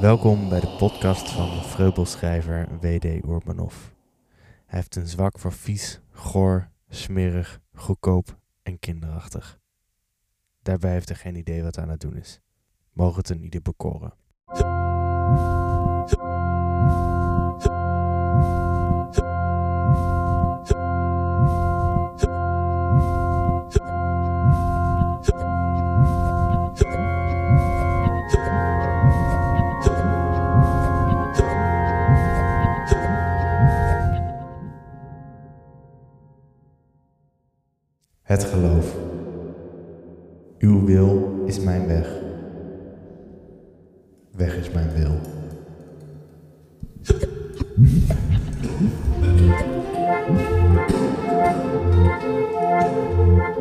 Welkom bij de podcast van vreubelschrijver W.D. Urbanov. Hij heeft een zwak voor vies, goor, smerig, goedkoop en kinderachtig. Daarbij heeft hij geen idee wat hij aan het doen is. Mogen het een ieder bekoren. Het geloof. Uw wil is mijn weg. Weg is mijn wil.